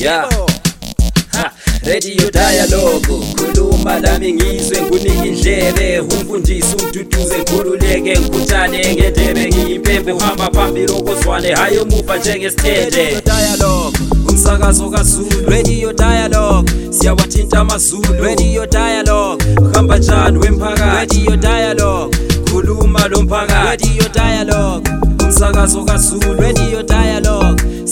yeah. Ha, radio dialogue. Khuluma lami ngizwe ngunike indlebe. Umfundisi umduduze ngikhululeke ngikhuthane ngendebe. Ngiyimpembe uhamba phambili okozwane. Hayi umuva njengesithende. Umsakazo kazulu. Radio dialogue. Siyawathinta amazulu. Radio dialogue. Uhamba njani wemphakathi? Radio dialogue. Khuluma lo mphakathi. Radio dialogue. Umsakazo kazulu. Radio dialogue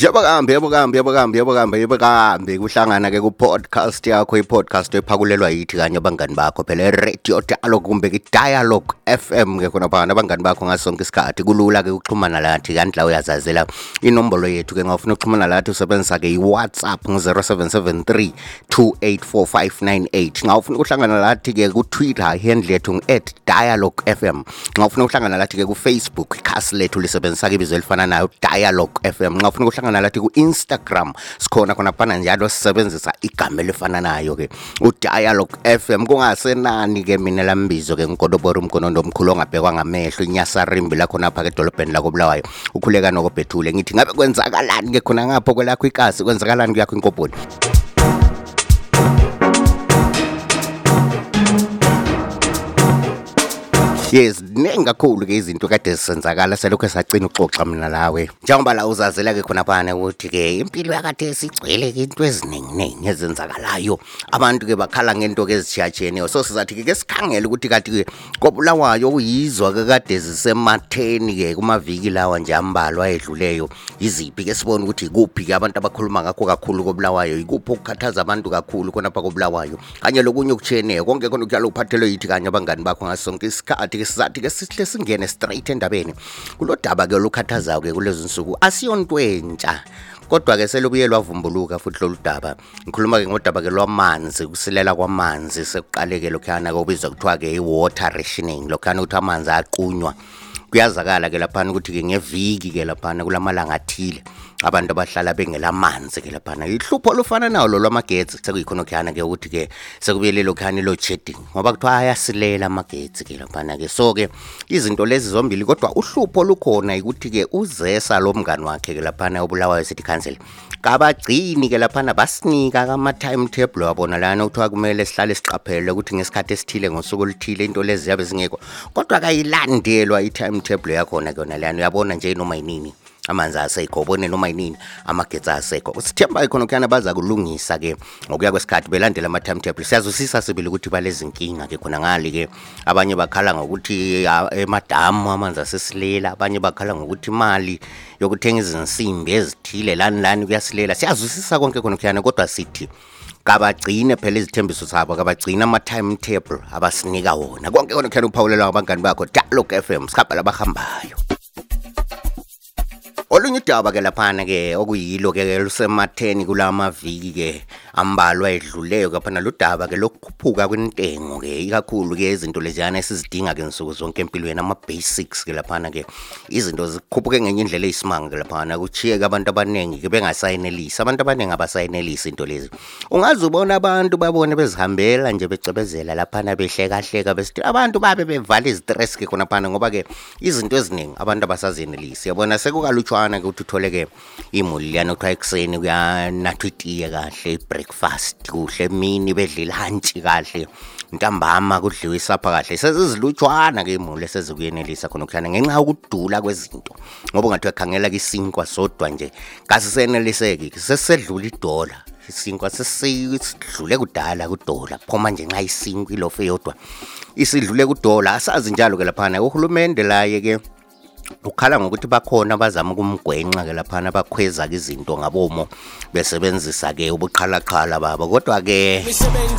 kambe yebo kambe yebo kambe yebo kambe yebo kambe kuhlangana ke ku podcast yakho i podcast ephakulelwa yithi kanye abangani bakho. Phela radio dialogue kumbe ke dialogue FM ke khona phana abangani bakho ngasonke isikhathi. Kulula ke ukuxhumana lathi kanti la uyazazela inombolo yethu ke ngawufuna ukuxhumana lathi usebenzisa ke i WhatsApp ngu 0773 284598 ngawufuna ukuhlangana lathi ke ku Twitter handle yethu ngu @dialogue_fm ngawufuna ukuhlangana lathi ke ku Facebook ikhasi lethu lisebenzisa ke ibizo elifana nayo dialogue FM ngawufuna ukuhlangana nalathi ku-instagram. Sikhona khona phana njalo sisebenzisa igama elifana nayo-ke udialogue f m kungasenani-ke mina lambizo-ke? Ngigodobora umgonondo omkhulu ongabhekwa ngamehlo inyasarimbi lakhonapha-ke edolobheni lakobulawayo. Ukhuleka nokobhethule ngithi ngabe kwenzakalani-ke khona ngapho kwelakho ikasi kwenzakalani kuyakho inkoboni? yes ningi kakhulu-ke izinto kade zisenzakala selokhu sacina ukuxoxa mina lawe njengoba la uzazela-ke khonaphana ukuthi-ke impilo yakade sigcwele-ke into ezininginingi ezenzakalayo. Abantu-ke bakhala ngento-ke ezishiyatshiyeneyo so sizathi-ke ke sikhangele ukuthi kati-ke kobulawayo uyizwa-ke kade zisematheni-ke kumaviki lawa nje ambalwa edluleyo. Yiziphi-ke sibone ukuthi ikuphi-ke abantu abakhuluma ngakho kakhulu kobulawayo? Ikuphi okukhathaza abantu kakhulu khonapha kobulawayo? Kanye lokunye okutshiyeneyo. Konke khona okuyalo kuphathelwe yithi kanye abangani bakho ngaso sonke isikhathi. kanti-ke sizathi-ke sihle singene straight endabeni. Kulodaba-ke olukhathazayo-ke kulezi nsuku asiyonto entsha. Kodwa-ke selubuye lwavumbuluka futhi lolu daba. Ngikhuluma-ke ngodaba-ke lwamanzi ukusilela kwamanzi sekuqaleke lokhuyana-ke obizwa kuthiwa-ke i-water rationing lokhuyana ukuthi amanzi aqunywa. Kuyazakala-ke laphana ukuthi-ke ngeviki-ke laphana kulamalanga athile. Abantu abahlala bengelamanzi ke laphana. Ihlupho lufana nawo lo lwamagetsi sekuyikhona okhuyana ke ukuthi ke sekubuyele lokhuyana lo shedding ngoba kuthiwa ayasilela amagetsi ke laphana ke. So ke izinto lezi zombili kodwa uhlupho lukhona ukuthi ke uzesa lo mngani wakhe ke laphana obulawayo city council kabagcini ke laphana basinika kama timetable wabona lana kuthiwa kumele sihlale siqaphele ukuthi ngesikhathi esithile ngosuku oluthile into lezi ziyabe zingekho. Kodwa kayilandelwa i-timetable yakhona kuyona lana. Uyabona nje noma yinini? Amanzi asekho ubone noma yinini amagetsi asekho. Kuyana baza kulungisa ke ngokuya kwesikhathi belandela ama-timetable. Siyazwisisa sibili ukuthi balezinkinga-ke khona ngali ke. Abanye bakhala ngokuthi emadamu amanzi asesilela abanye bakhala ngokuthi imali yokuthenga izinsimbi ezithile lani lani kuyasilela. Siyazwisisa konke khona kuyana kodwa sithi kabagcine phela izithembiso zabo kabagcine ama-timetable abasinika wona. Konke khona kuyana uphawulelwa abangani bakho dialogue m sikhamba labahambayo olunye udaba ke laphana ke okuyilo ke lusematheni kulamaviki ke ambalwa edluleyo kaphana ludaba ke lokukhuphuka kwentengo ke ikakhulu ke izinto leziyana esizidinga ke nsuku zonke empilweni ama basics ke laphana ke. Izinto zikhuphuke ngenye indlela eyisimanga ke laphana kuchiye ke abantu abaningi ke bengasayinelisi abantu abaningi abasayinelisi into lezi. Ungaze ubona abantu babone bezihambela nje becebezela laphana behlekahleka besithi abantu babe bevala izistress ke khona phana ngoba ke izinto eziningi abantu abasazenelisi yabona sekukalutshwana ke ukuthi uthole ke imuli liyana kuthiwa ekuseni kuyanathwa itiye kahle i-breakfast kuhle emini bedle ilantshi kahle ntambama kudliwe isapha kahle. Sezizilutshwana ke imuli esezikuyenelisa khona okuhlana ngenxa yokudula kwezinto ngoba ungathiwa khangela isinkwa sodwa nje kasiseneliseki sesisedlula idola. Isinkwa sesidlule kudala kudola phoma nje nxa isinkwa ilofu eyodwa isidlule kudola. Asazi njalo ke laphana uhulumende laye ke ukhala ngokuthi bakhona abazama ukumgwenxa ke laphana bakhweza ke izinto ngabomo besebenzisa ke ubuqhalaqhala babo. Kodwa ke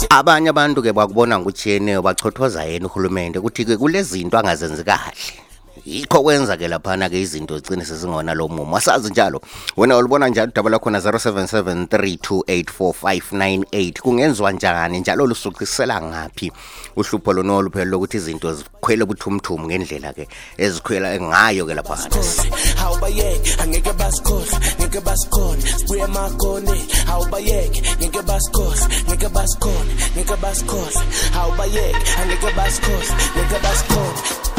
abanye abantu ke bakubona ngokutshiyeneyo bachothoza yena uhulumende ukuthi ke kulezinto angazenzi kahle. Yikho kwenza ke laphana ke izinto zigcine sezingona lo mumo. Asazi njalo wena ulibona njalo udaba lakho na 0773284598 kungenziwa njani? Njalo lusuqisela ngapi uhlupho lonolo phela lokuthi izinto zikhwele buthumthum ngendlela ke ezikhwela ngayo ke laphana. Awubayeke angeke basikhohle ngeke basikhone sibuye emakone awubayeke ngeke basikhohle ngeke basikhone ngeke basikhohle awubayeke angeke basikhohle ngeke basikhone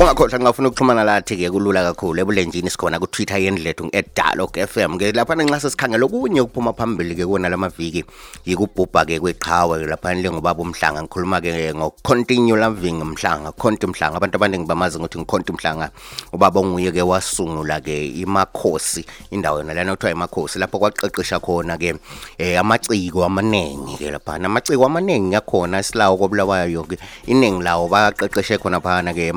ungakhohlwa ngingafuna ukuxhumana lathi ke kulula kakhulu. Ebulenjini sikhona ku Twitter yendlethu nge@dialog FM ke lapha nxa sesikhangela okunye ukuphuma phambili ke kona lamaviki yikubhubha ke kweqhawe lapha njengobaba umhlanga. Ngikhuluma ke ngo continue loving mhlanga conti mhlanga. Abantu abaningi bamazi ukuthi ngiconti mhlanga ubaba onguye ke wasungula ke imakhosi indawo yona lana kuthiwa imakhosi lapho kwaqeqesha khona ke eh, amaciko amanengi ke lapha amaciko amanengi yakhona isilawo kobulawayo ke iningi lawo baqeqeshe khona phana ke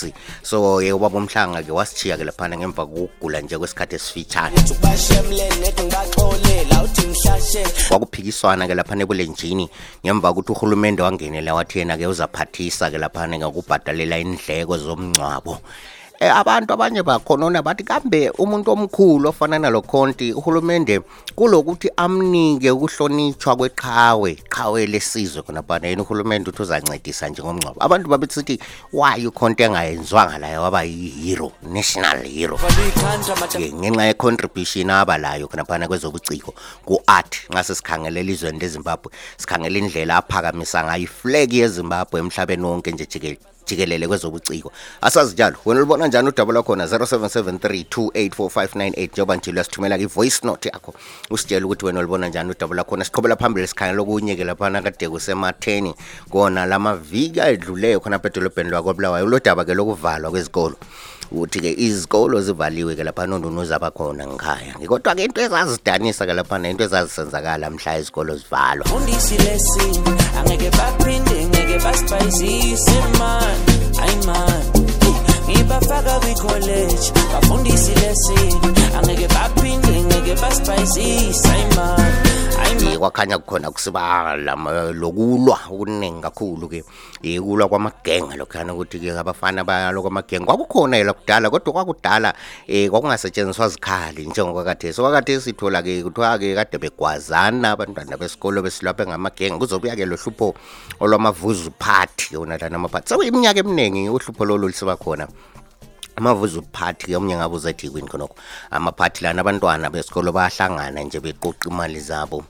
emakhosi so ye ubaba umhlanga ke wasithiya ke laphana ngemva kokugula nje kwesikhathi esifitshane ubashemlene nethi ngibaxolela uthi ngihlashele kwakuphikiswana ke laphana ebulenjini ngemva kokuthi uhulumende wangenela wathi yena ke uzaphathisa ke laphana ngokubhadalela indleko zomngcwabo. Eh abantu abanye bakhonona bathi kambe umuntu omkhulu ofana nalo Conti uhulumende kulokuthi amnike ukuhlonitshwa kweqhawe qhawe lesizwe khona bana yena uhulumende uthi uzancedisa nje ngomngcwabo. Abantu babethi why uConti engayenzwanga la waba yi-hero national hero? Balikhanda madam ke ngenxa ye contribution abalayo khona phana kwezobuciko ku art nxa sesikhangela elizweni leZimbabwe sikhangela indlela aphakamisa ngayo iflag yeZimbabwe emhlabeni wonke nje jike jikelele kwezobuciko. Asazi njalo wena ulibona njani udaba lwakhona? 0773284598 njengoba nje uyasithumela i-voice note yakho. Usitshela ukuthi wena ulibona njani udaba lwakhona. Siqhubela phambili sikhangela okunye ke laphana kade kusematheni. Kona lamaviki ayedluleyo khona pedolobheni lwakobulawayo lo daba ke lokuvalwa kwezikolo. Ukuthi-ke izikolo zivaliwe ke lapha nondunu zabakhona ngikhaya kodwa ke into ezazidanisa ke laphana into ezazisenzakala mhla izikolo zivalwa. Fundisi lesini angeke baphinde pa spicy simman ayiman ngibafaka kwikholeji bafundisi lesini angeke baphinde ngeke basipayisisa imali Eh, kwakhanya kukhona kusiba lama- lokulwa okuningi kakhulu ke eh, ukulwa kwamagenge lokhana ukuthi-ke abafana bayalwa kwamagenge kwakukhona yela kudala kodwa kwakudala um kwakungasetshenziswa zikhali njengokwakhathesi. Okwakhathesi sithola-ke kuthiwa-ke kade begwazana abantwana besikolo besilwa bengamagenge kuzobuya-ke lo hlupho olwamavuzu party yona lana amaphathi sekuyiminyaka eminingi uhlupho lolu lisiba khona. Amavuza uphathi ke omunye ngabe uzethi kwini khonokho. Amaphathi lana abantwana besikolo bayahlangana nje beqoqa imali zabo.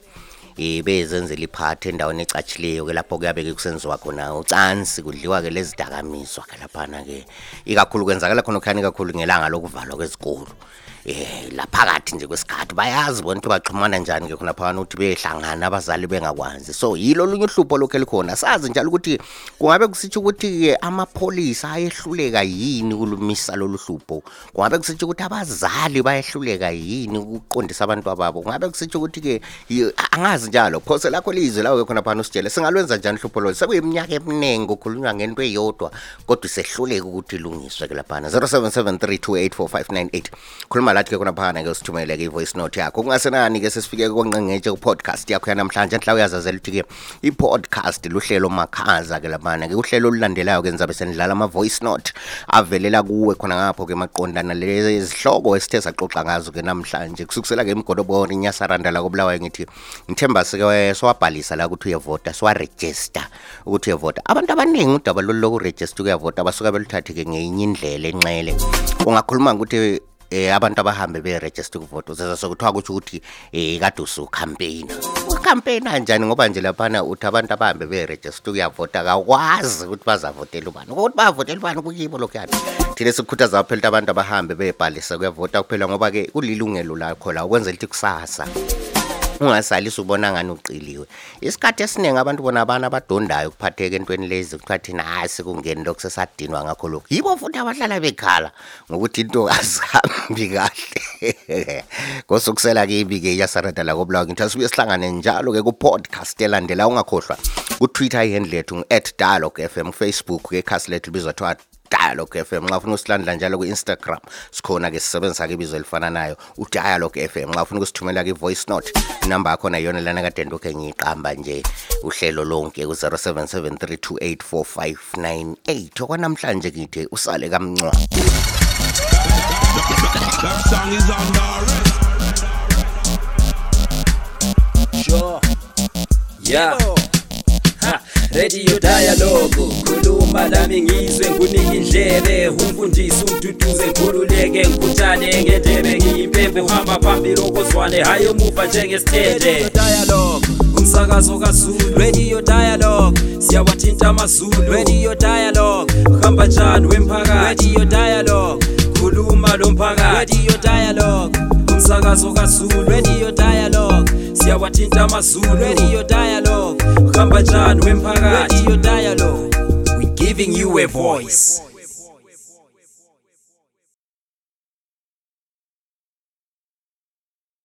Eh bezenzela iphathi endaweni ecatshileyo ke lapho kuyabe ke kusenziwa khona ucansi kudliwa ke lezidakamizwa ke laphana ke. Ikakhulu kwenzakala khona okhani kakhulu ngelanga lokuvalwa kwezikolo. Eh laphakathi nje kwesikhathi bayazi bona ukuthi baxhumana njani ke khona phakathi ukuthi behlangana abazali bengakwazi. So yilo lunye uhlupho lokho elikhona. Sazi njalo ukuthi kungabe kusitsho ukuthi ke amapholisa ayehluleka yini ukulumisa lolu hlupho? Kungabe kusitsho ukuthi abazali bayehluleka yini ukuqondisa abantu ababo kungabe kusitsho ukuthi ke yi- angazi njalo. Phose lakho lizwe lawo ke khona phana usitshele singalwenza njani uhlupho lolu sekuyiminyaka eminingi kukhulunywa ngento eyodwa kodwa sehluleka ukuthi ilungiswe ke laphana. 0773284598 khuluma lathi ke khona phana ke usithumele ke i-voice note yakho. Kungasenani ke sesifike konqengetshe ku-podcast yakho yanamhlanje nhla uyazazela ukuthi ke i-podcast luhlelo makhaza ke laphana ke uhlelo olulandelayo ke nizabe senidlala ama-voice note avelela kuwe khona ngapho ke maqondana lezihloko esithe saxoxa ngazo ke namhlanje. Kusukisela ke imgodobori inyasaranda la kobulawayo ngithi ngithemba sike swabhalisa la ukuthi uyavota swarejista ukuthi uyavota. Abantu abaningi udaba lolu lokurejista ukuyavota basuka beluthathe ke ngenye indlela enxele. Ungakhuluma ukuthi eh abantu abahambe beregister ukuvota uzeza sokuthiwa kuthi ukuthi eh kade usucampaign ucampaign kanjani? Ngoba nje laphana uthi abantu abahambe beregister uyavota akwazi ukuthi bazavotela ubani. Ukuthi bavotela ubani kuyibo lokho yani? Thina sikhuthaza abaphela abantu abahambe bebhalisa kuyavota kuphela ngoba ke kulilungelo lakho la ukwenzela ukuthi kusasa ungasalisa ubona ngani uqiliwe? Isikhathi esiningi abantu bona abana abadondayo kuphatheka entweni lezi kuthiwa thina hasi kungeni lokhu sesadinwa ngakho lokhu. Yibo futhi abahlala bekhala ngokuthi into azihambi kahle. Kosukusela kibi-ke iyasarada la kobulawa ngithi asibuye sihlangane njalo-ke ku-podcast elandela ungakhohlwa ku-twitter ihandle yethu ngu-at dialog fm facebook-ke ikhasi lethu libizwa thiwa dialogue fm nxa ufuna usilandela njalo kwi-instagram sikhona-ke sisebenzisa-ke ibizo elifananayo udialogue fm xa ufuna ukusithumela-ke i-voice note inamba yakhona yona lana kade ndokhe ngiyiqamba nje uhlelo lonke ku-0773284598 okwanamhlanje ngithe usale kamncwa. That yeah. Ha, radio dialogue. Khuluma lami ngizwe ngunike indlebe. Umfundisi umduduze ngikhululeke ngikhuthane ngendebe. Ngiyimpembe uhamba phambili okozwane. Hayi umuva njengesithende. Radio Dialogue, umsakazo kazulu. Radio Dialogue, siyawathinta amazulu. Radio Dialogue, hamba njani wemphakathi? Radio Dialogue, khuluma lo mphakathi. Radio Dialogue, umsakazo kazulu. Radio Dialogue, siyawathinta amazulu. Radio Dialogue, hamba njani wemphakathi we giving you a voice